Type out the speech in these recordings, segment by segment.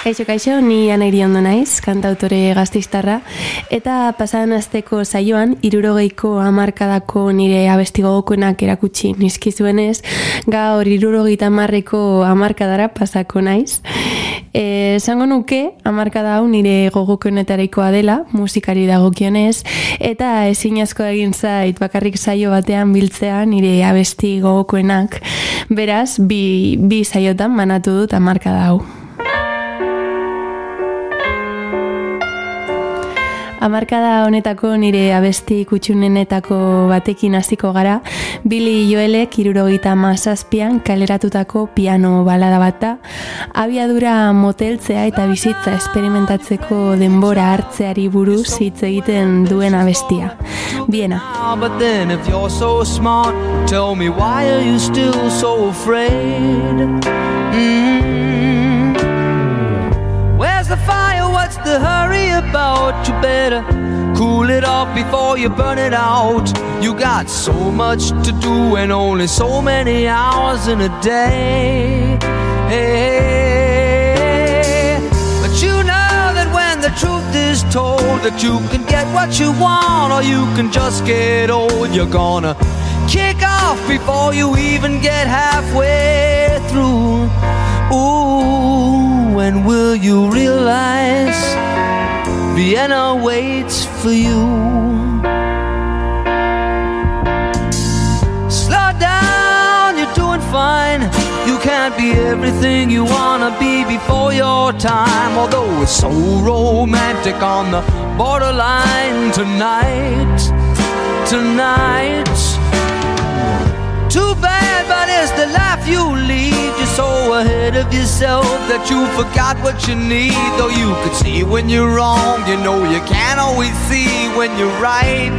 Kaixo, kaixo, ni aneri ondo naiz, kantautore gaztistarra, eta pasadan azteko saioan, irurogeiko amarkadako nire abesti gogokoenak erakutsi nizkizuenez, gaur irurogeita amarreko amarkadara pasako naiz. E, zango nuke, amarkada hau nire gogokoenetarikoa dela, musikari dagokionez, eta ezin asko egin zait bakarrik saio batean biltzea nire abesti gogokoenak. Beraz, bi, bi saiotan manatu dut amarkada hau. Amarkada honetako nire abesti kutxunenetako batekin hasiko gara, Billy Joelek irurogita mazazpian kaleratutako piano balada bat da, abiadura moteltzea eta bizitza esperimentatzeko denbora hartzeari buruz hitz egiten duen abestia. Biena. But then if you're so smart, tell me why are you still so afraid? Mm-hmm. Where's the fire? What's the hurry about? You better cool it off before you burn it out. You got so much to do and only so many hours in a day. Hey, but you know that when the truth is told that you can get what you want or you can just get old, you're gonna kick off before you even get halfway Vienna waits for you? Slow down, you're doing fine. You can't be everything you wanna be before your time. Although it's so romantic on the borderline tonight, tonight. Too bad, but it's the life you lead. You're so ahead of yourself that you forgot what you need. Though you could see when you're wrong, you know you can't always see when you're right.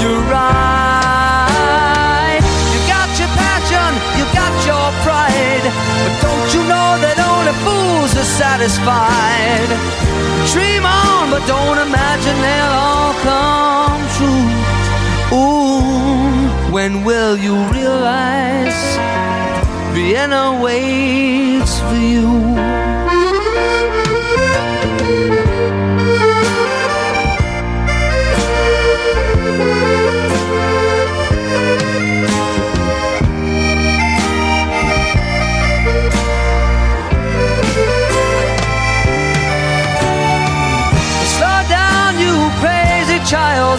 You're right. You got your passion, you got your pride. But don't you know that only fools are satisfied? Dream on, but don't imagine they'll all come true. Ooh, when will you realize Vienna waits for you? Slow down, you crazy child,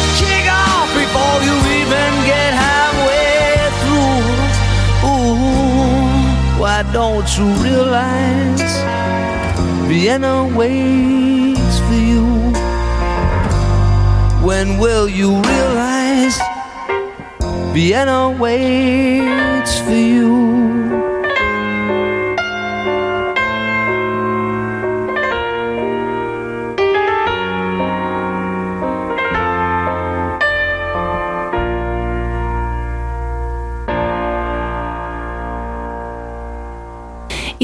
even get halfway through. Ooh, why don't you realize Vienna waits for you? When will you realize Vienna waits for you?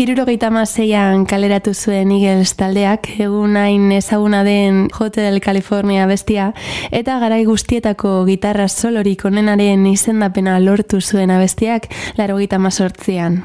Irurogeita maseian kaleratu zuen Eagles taldeak, egun hain ezaguna den Hotel California bestia, eta garai guztietako gitarra solorik onenaren izendapena lortu zuen abestiak, laro gita mazortzian.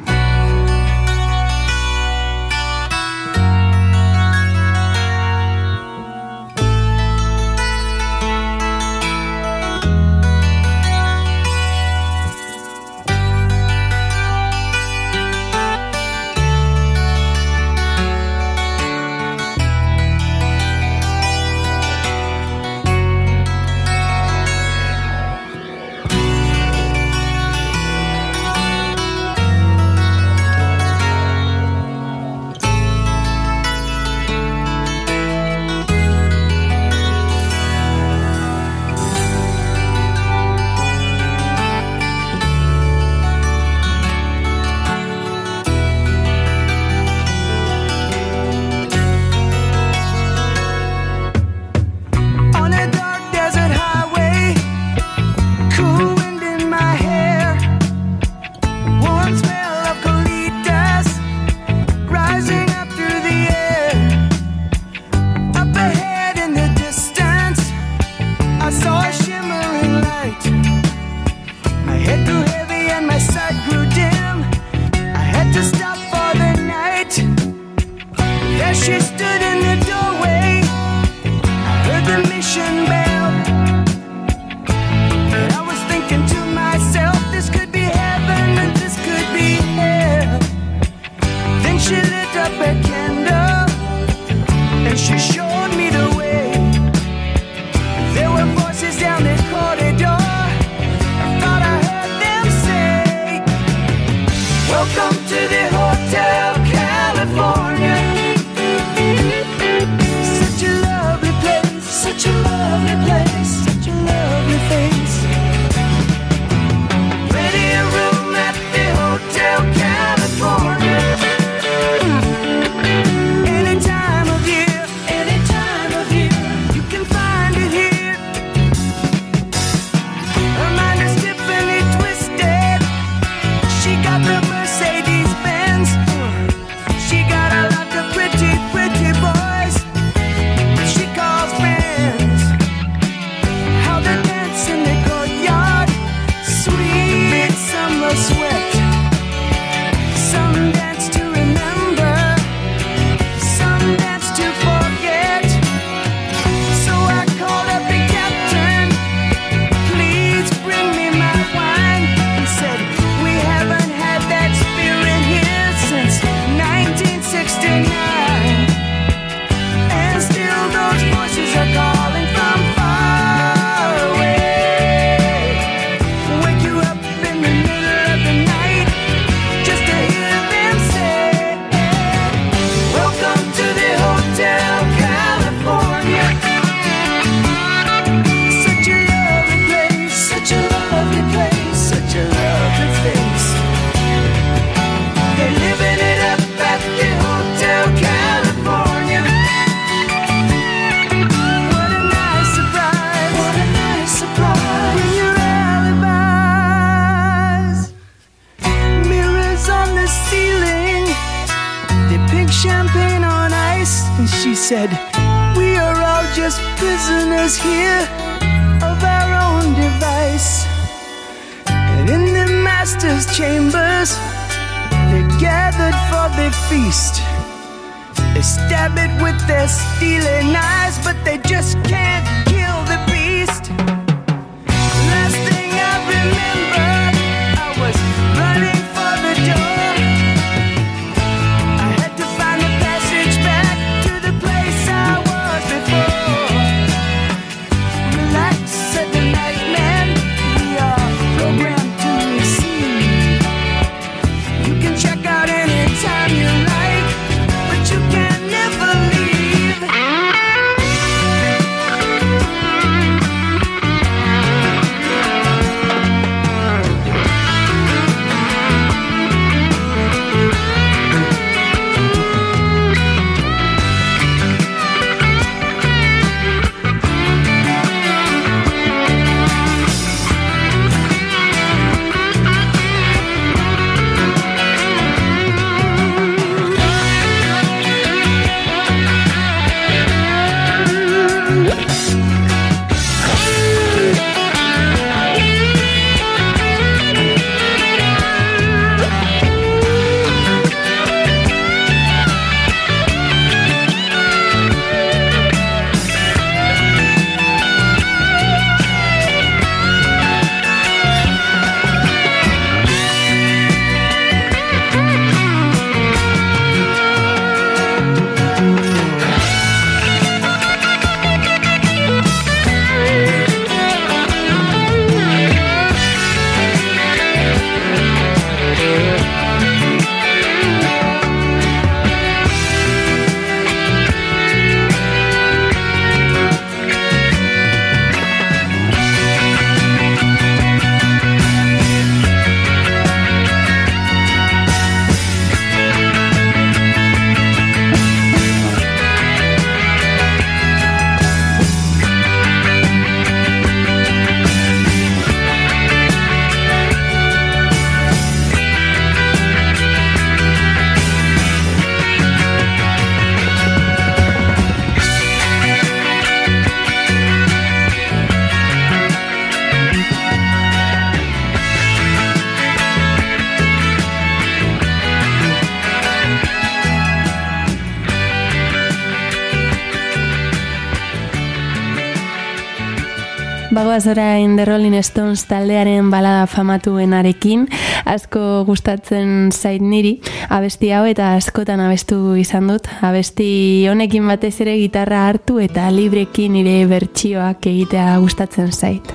Bagoaz orain The Rolling Stones taldearen balada famatuenarekin, asko gustatzen zait niri, abesti hau eta askotan abestu izan dut. Abesti honekin batez ere gitarra hartu eta librekin nire bertsioak egitea gustatzen zait.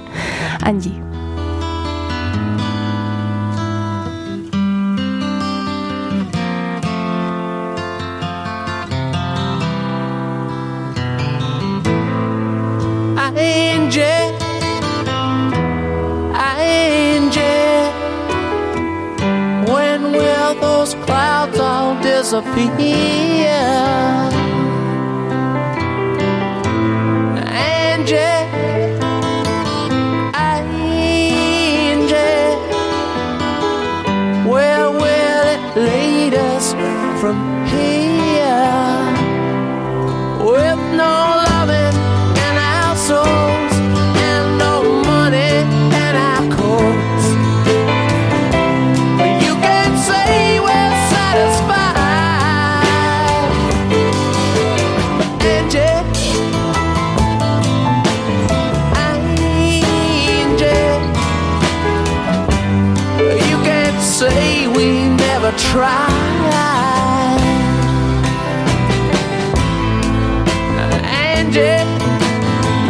Angie. Disappear. Angie, Angie, where will it lead us from here?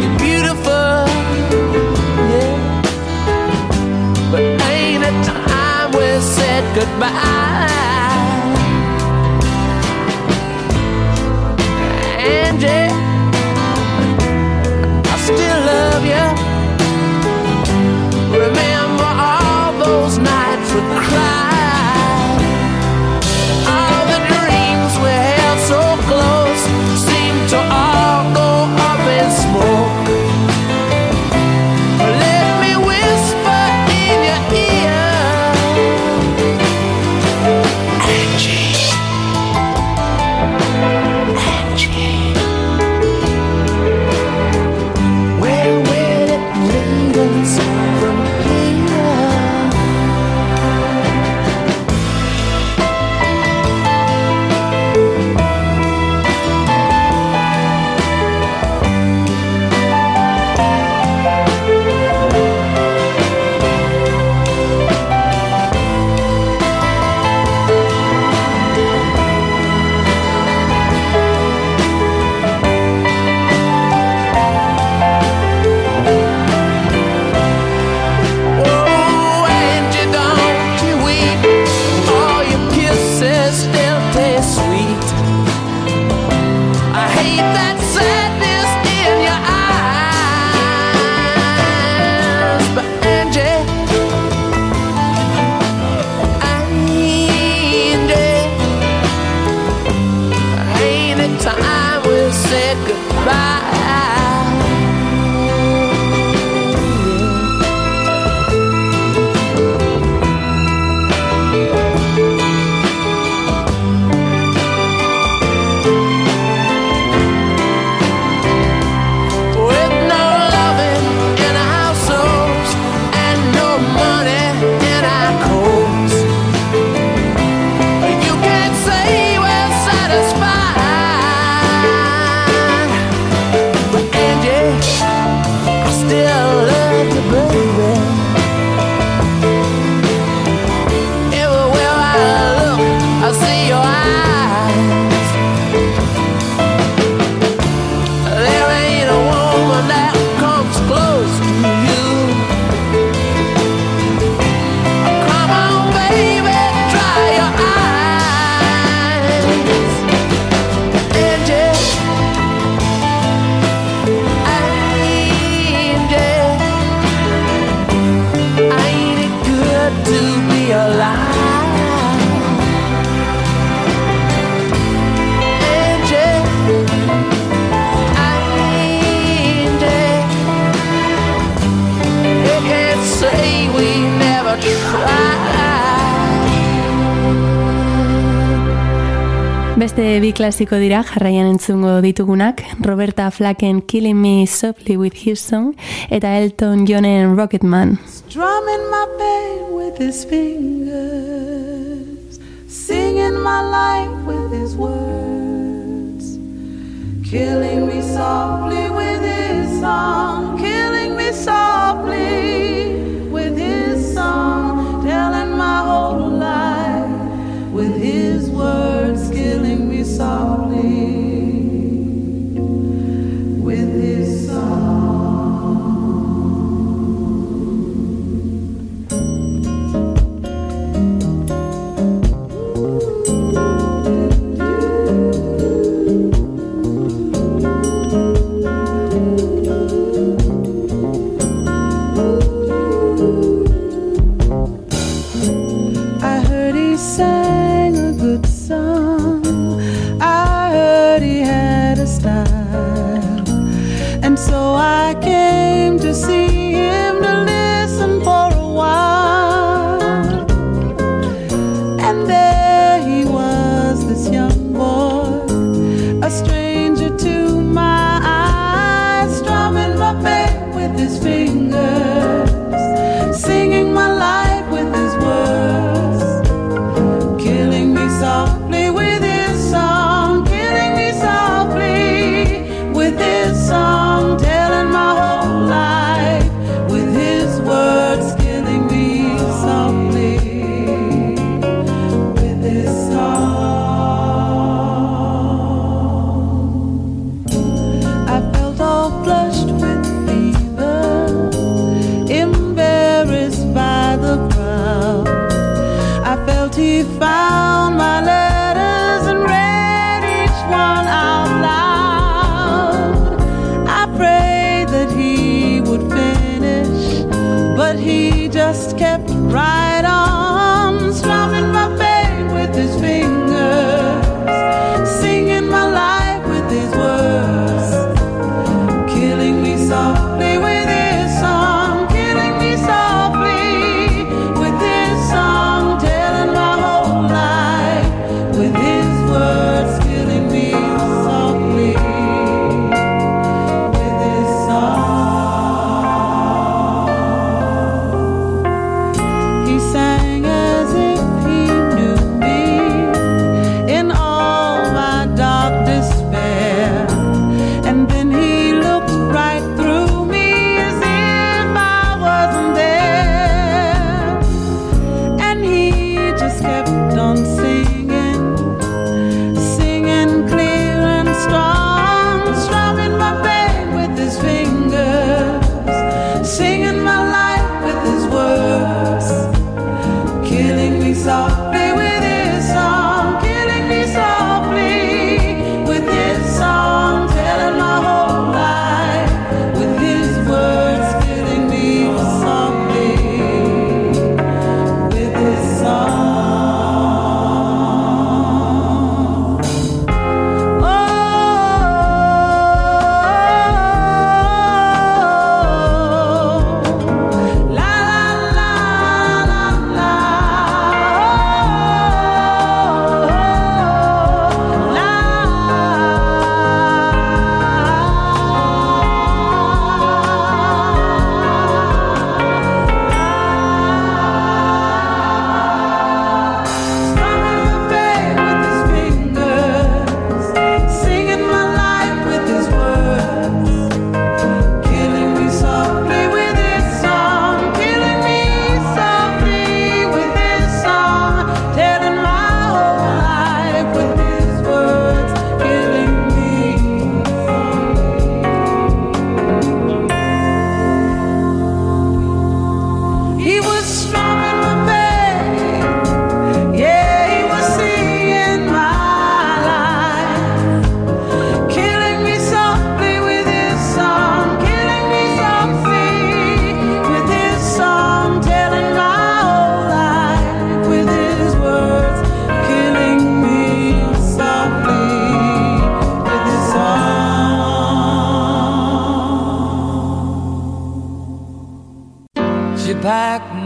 You're beautiful, yeah. But ain't it time we said goodbye? Beste bi klasiko dira jarraian entzungo ditugunak, Roberta Flacken Killing Me Softly with His Song eta Elton Johnen Rocketman. Strumming my pain with his fingers Singing my life with his words Killing me softly with his song Killing me softly with his song Telling my whole life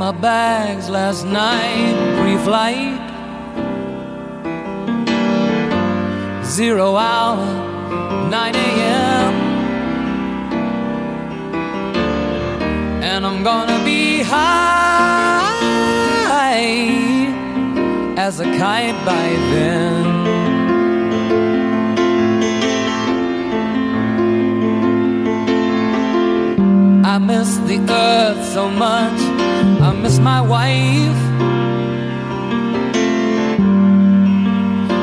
my bags last night, pre flight. Zero hour, 9 a.m. And I'm gonna be high as a kite by then. I miss the earth so much miss my wife.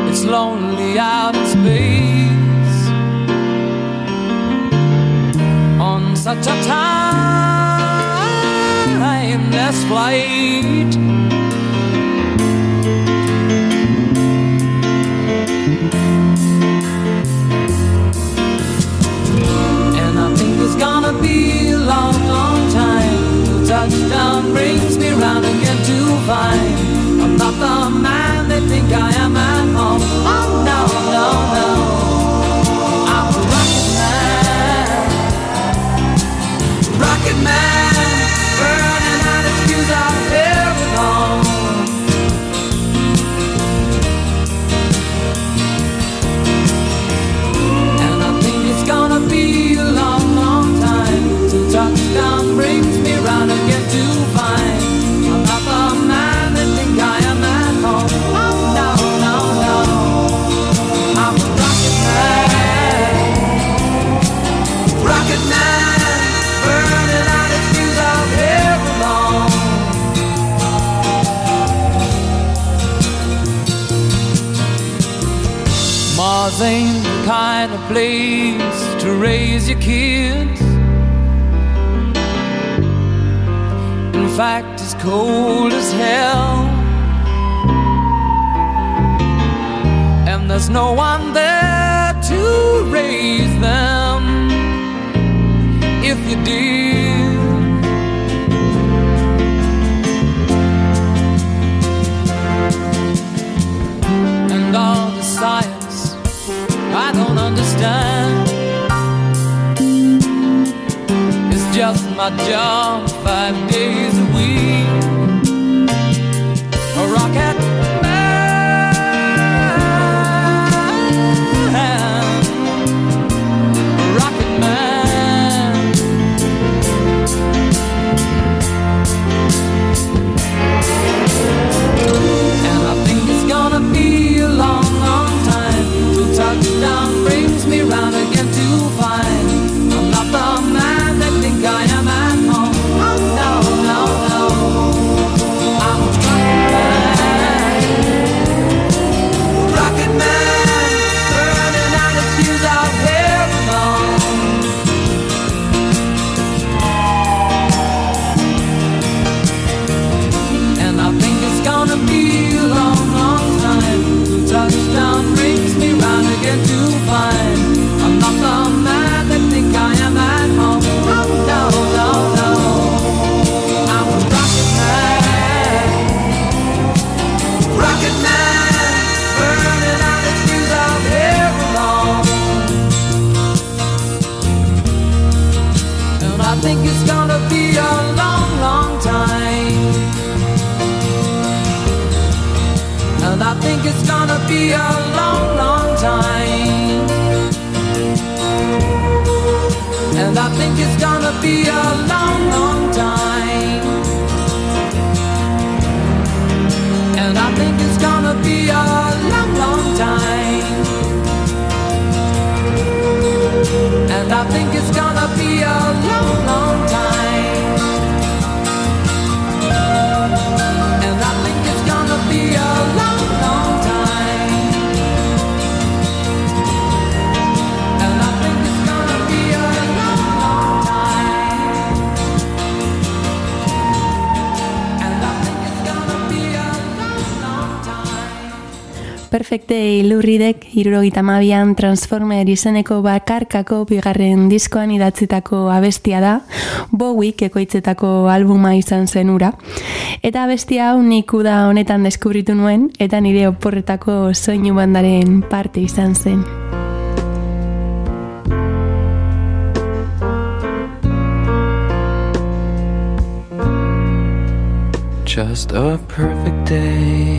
It's lonely out in space on such a timeless flight. touchdown brings me round again to find I'm not the man they think I am at home. Oh no, no, no. Time. Perfekte ilurridek irurogita mabian Transformer izeneko bakarkako bigarren diskoan idatzitako abestia da, Bowiek ekoitzetako albuma izan zen ura. Eta abestia hau nik uda honetan deskubritu nuen, eta nire oporretako soinu bandaren parte izan zen. Just a perfect day.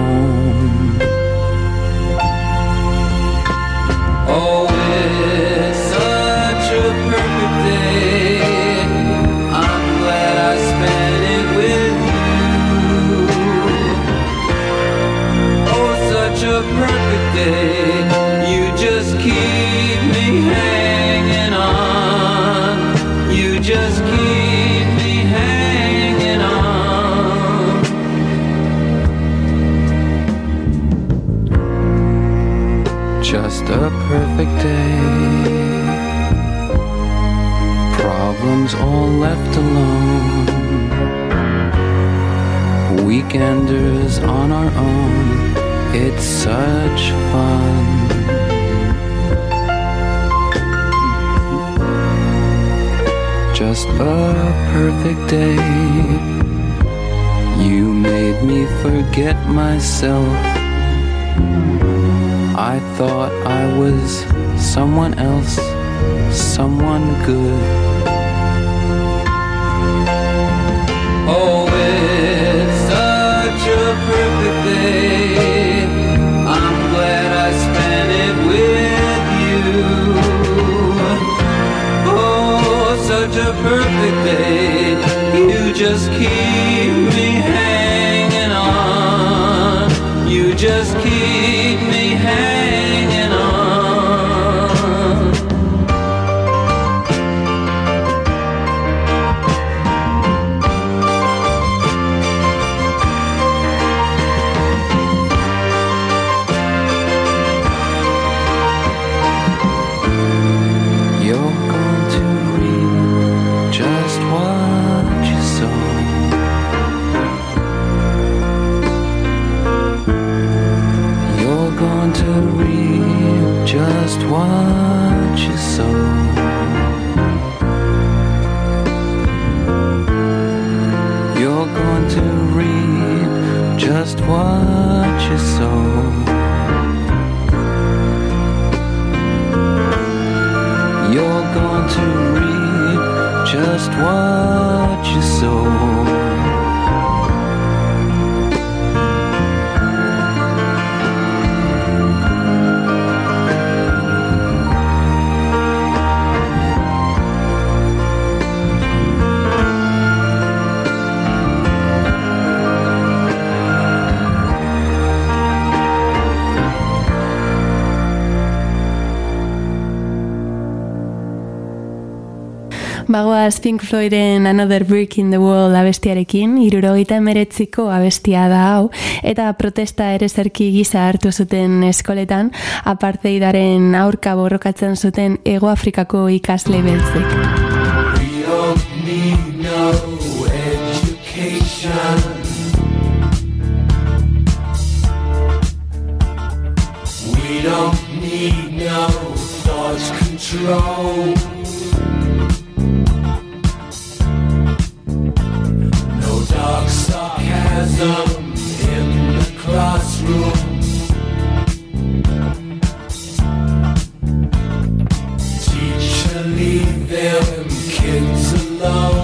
Just a perfect day. Problems all left alone. Weekenders on our own. It's such fun. Just a perfect day. You made me forget myself. I thought I was someone else, someone good. Oh, it's such a perfect day. I'm glad I spent it with you. Oh, such a perfect day. You just keep me hanging on. You just keep to reap just what you sow. You're going to reap just what you sow. Bagoaz Pink Floyden Another Brick in the Wall abestiarekin, irurogeita emeretziko abestia da hau, eta protesta ere zerki gisa hartu zuten eskoletan, apartheidaren aurka borrokatzen zuten Ego Afrikako ikasle education. We don't need no thought control. in the classroom. Teacher, leave them kids alone.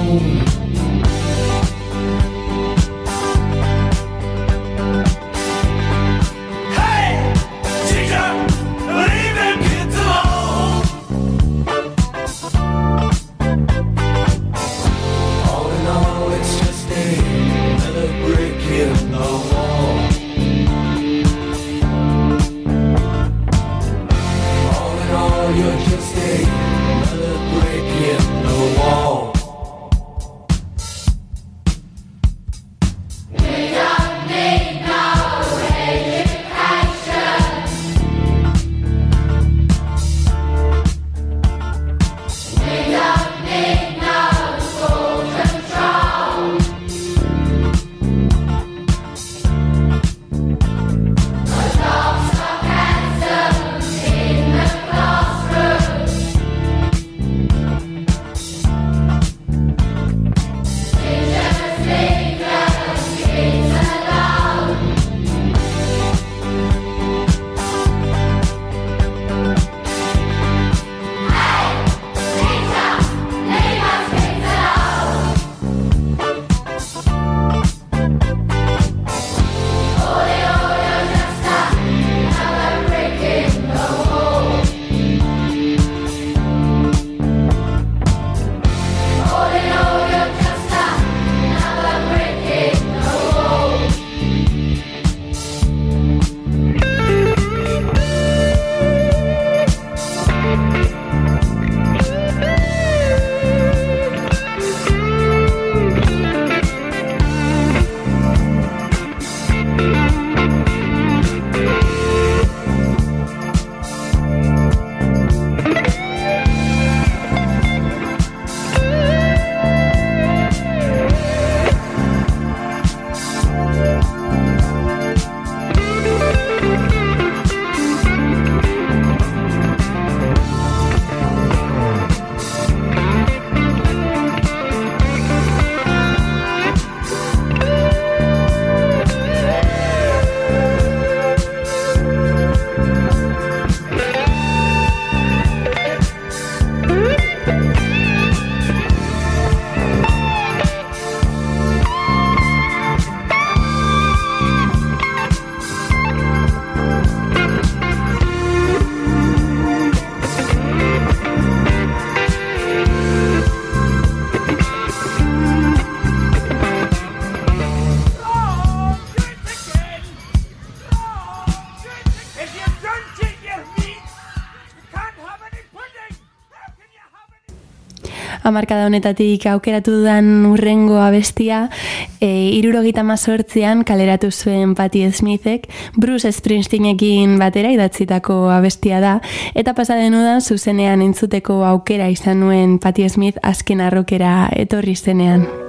Amarkada honetatik aukeratu dudan urrengo abestia, e, irurogeita mazortzian kaleratu zuen Patti Smithek, Bruce Springsteenekin batera idatzitako abestia da, eta pasaden udan zuzenean entzuteko aukera izan nuen Patti Smith azken arrokera etorri zenean.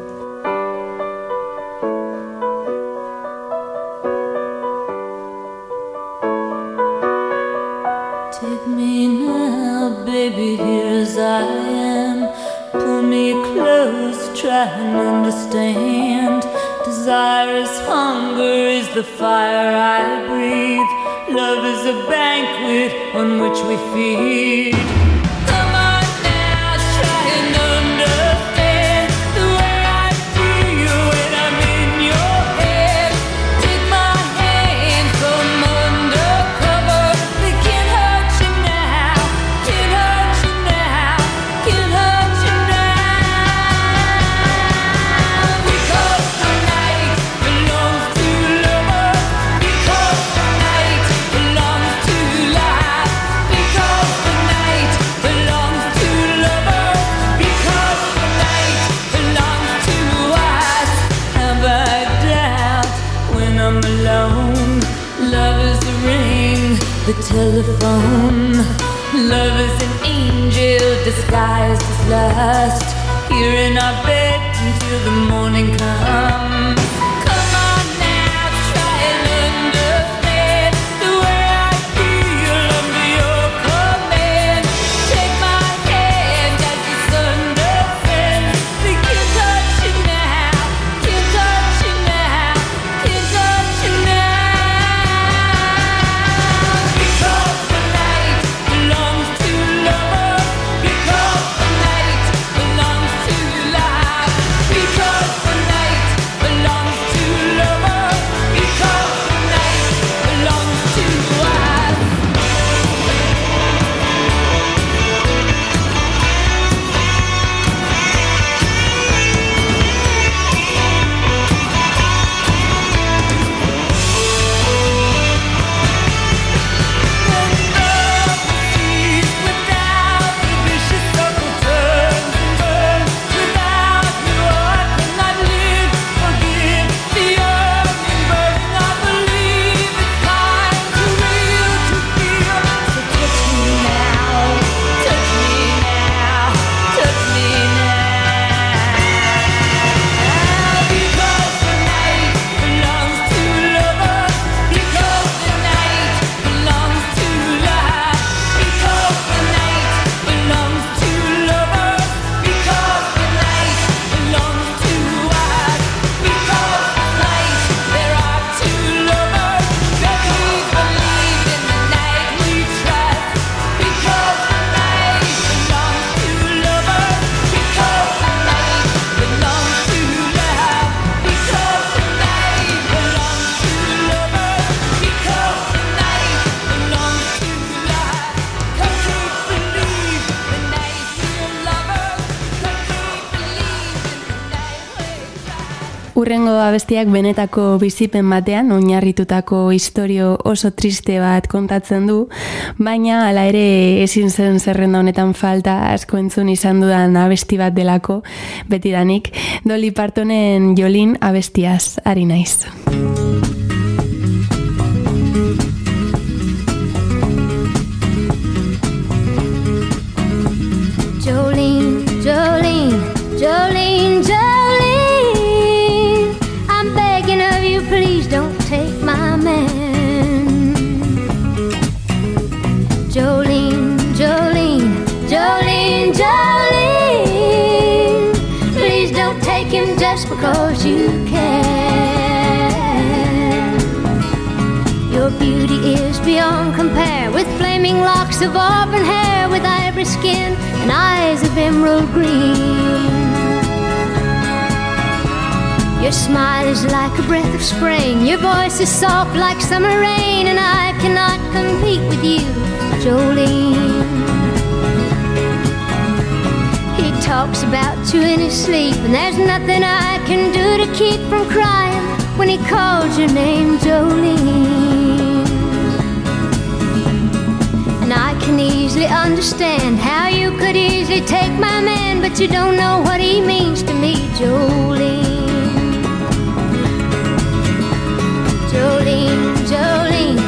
Close, try and understand. Desire is hunger, is the fire I breathe. Love is a banquet on which we feed. Telephone. Love is an angel disguised as lust. Here in our bed until the morning comes. Abestiak benetako bizipen batean oinarritutako istorio oso triste bat kontatzen du, baina hala ere ezin zen zerrenda honetan falta asko entzun izan dudan abesti bat delako, betidanik, Dolly Partonen jolin abestiaz, ari naiz. Jolene, Jolene, Jolene. Just because you can. Your beauty is beyond compare with flaming locks of auburn hair, with ivory skin and eyes of emerald green. Your smile is like a breath of spring, your voice is soft like summer rain, and I cannot compete with you, Jolene. Talks about you in his sleep, and there's nothing I can do to keep from crying when he calls your name, Jolene. And I can easily understand how you could easily take my man, but you don't know what he means to me, Jolene. Jolene, Jolene,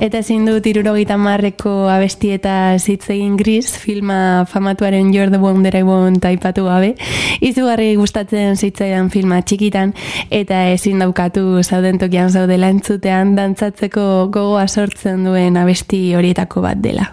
Eta ezin dut irurogeita marreko abesti eta hitz egin gris, filma famatuaren You're the One That I Want aipatu gabe. Izugarri gustatzen zitzaidan filma txikitan, eta ezin daukatu zauden tokian zaudela entzutean dantzatzeko gogoa sortzen duen abesti horietako bat dela.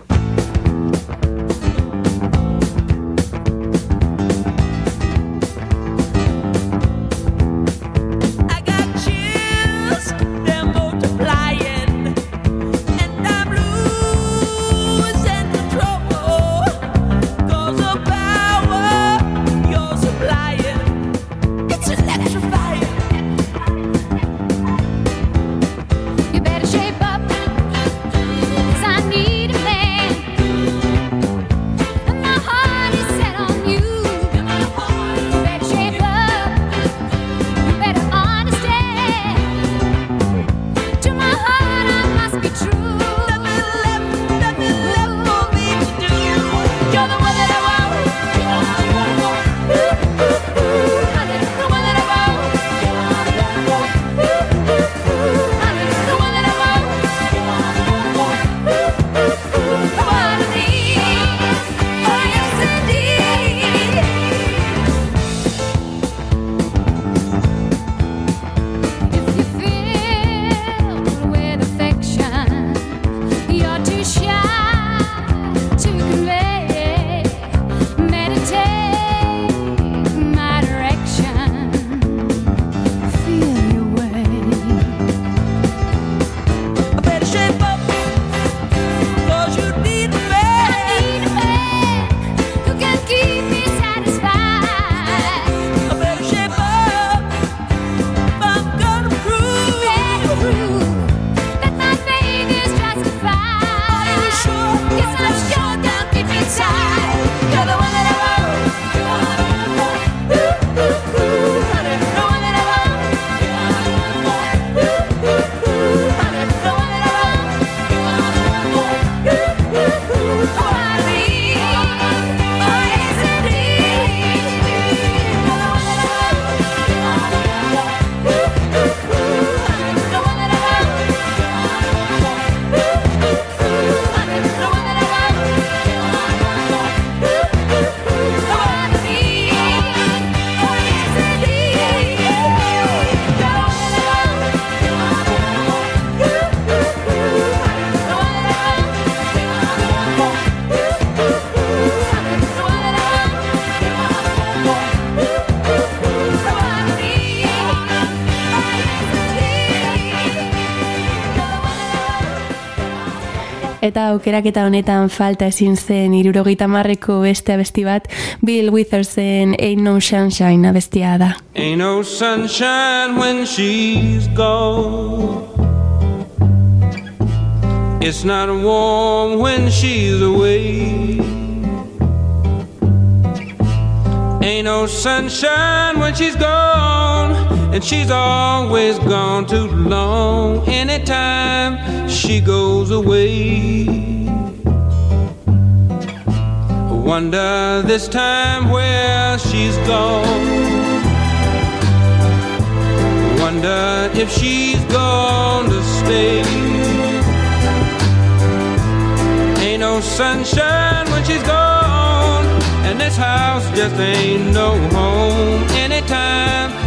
Aukeraketa honetan falta ezin zen irurogeita marreko beste abesti bat, Bill Withersen Ain't No Sunshine abestia da. Ain't no sunshine when she's gone. It's not warm when she's away. Ain't no sunshine when she's gone. And she's always gone too long. Anytime she goes away. I Wonder this time where she's gone. Wonder if she's gone to stay. Ain't no sunshine when she's gone, and this house just ain't no home. Anytime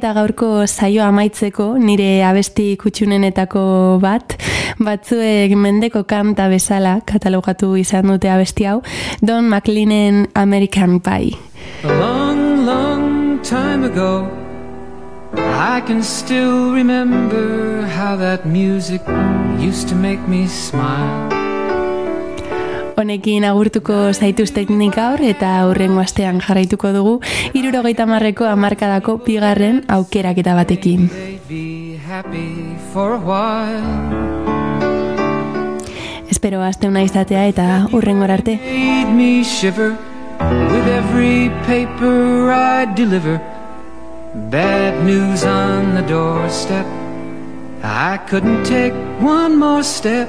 Eta gaurko saioa amaitzeko nire abesti kutxunenetako bat, batzuek mendeko kanta bezala katalogatu izan dute abesti hau, Don McLeanen American Pie. A long, long time ago, I can still remember how that music used to make me smile. Honekin agurtuko zaituztek gaur eta aurrengo astean jarraituko dugu irurogeita marreko amarkadako bigarren aukeraketa batekin. Espero aste una izatea eta urrengor arte. With every paper I deliver. Bad news on the doorstep. I couldn't take one more step.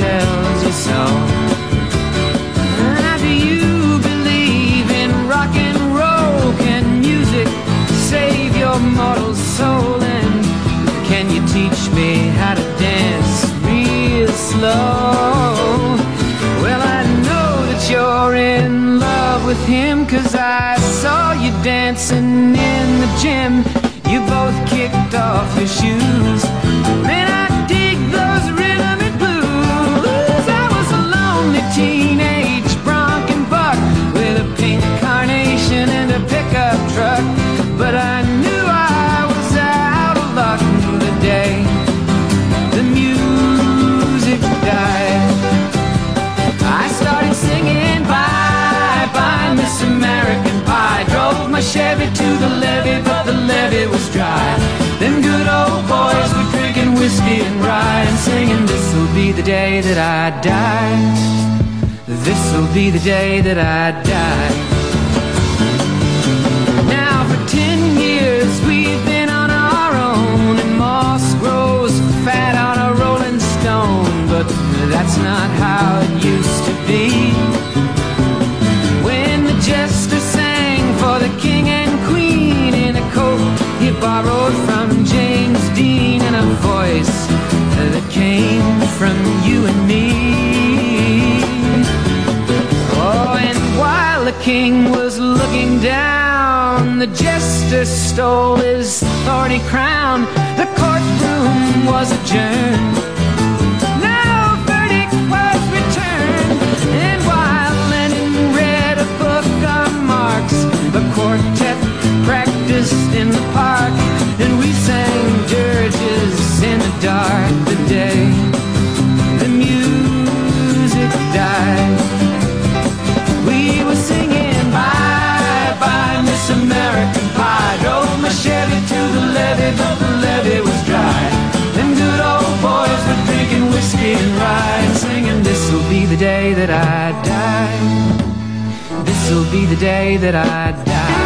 tells you so. Now, do you believe in rock and roll? Can music save your mortal soul? And can you teach me how to dance real slow? Well, I know that you're in love with him, cause I saw you dancing in the gym. You both kicked off your shoes. Man, I my Chevy to the levee, but the levee was dry. Them good old boys were drinking whiskey and rye and singing, This'll be the day that I die. This'll be the day that I die. Now for ten years we've been on our own, and moss grows fat on a rolling stone. But that's not how it used to be. borrowed from James Dean and a voice that came from you and me. Oh, and while the king was looking down, the jester stole his thorny crown. The courtroom was adjourned. Dark the day the music died. We were singing bye bye Miss American Pie. Drove my Chevy to the levee, but the levee was dry. Them good old boys were drinking whiskey and rye singing, This'll be the day that I die. This'll be the day that I die.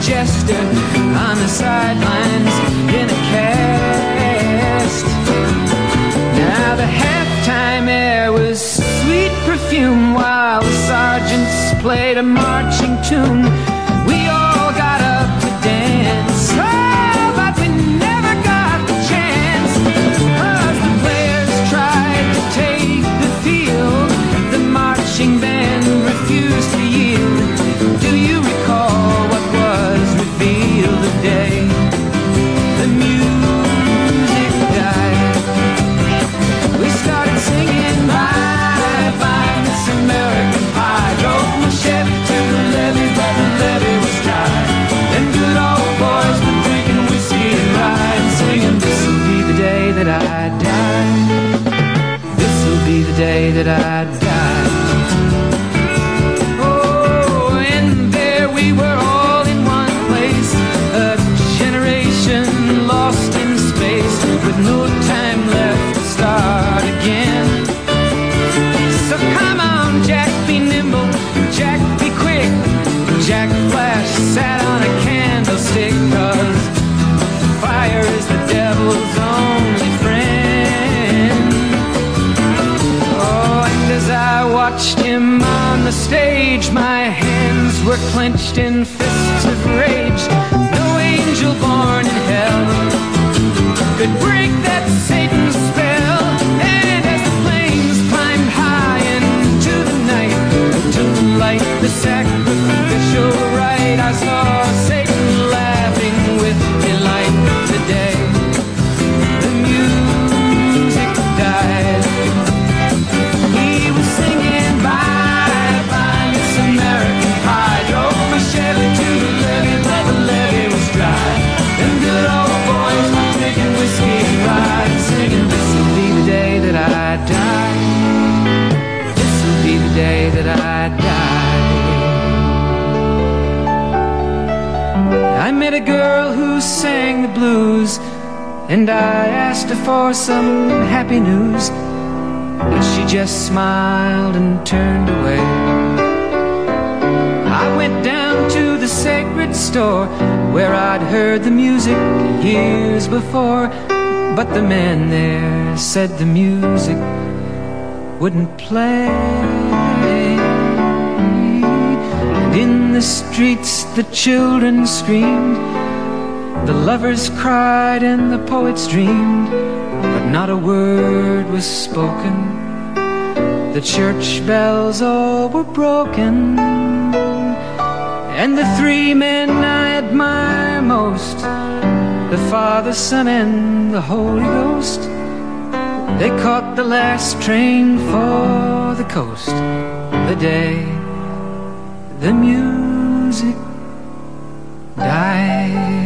Jester on the sidelines in a cast. Now the halftime air was sweet perfume while the sergeants played a marching tune. We all got up to dance, oh, but we never got the the players tried to take the field, the marching band refused that I and I asked her for some happy news. But she just smiled and turned away. I went down to the sacred store where I'd heard the music years before. But the man there said the music wouldn't play. And in the streets the children screamed, the lovers cried, and the poets dreamed but not a word was spoken. The church bells all were broken, and the three men I admire most the Father, Son, and the Holy Ghost. They caught the last train for the coast the day the music died,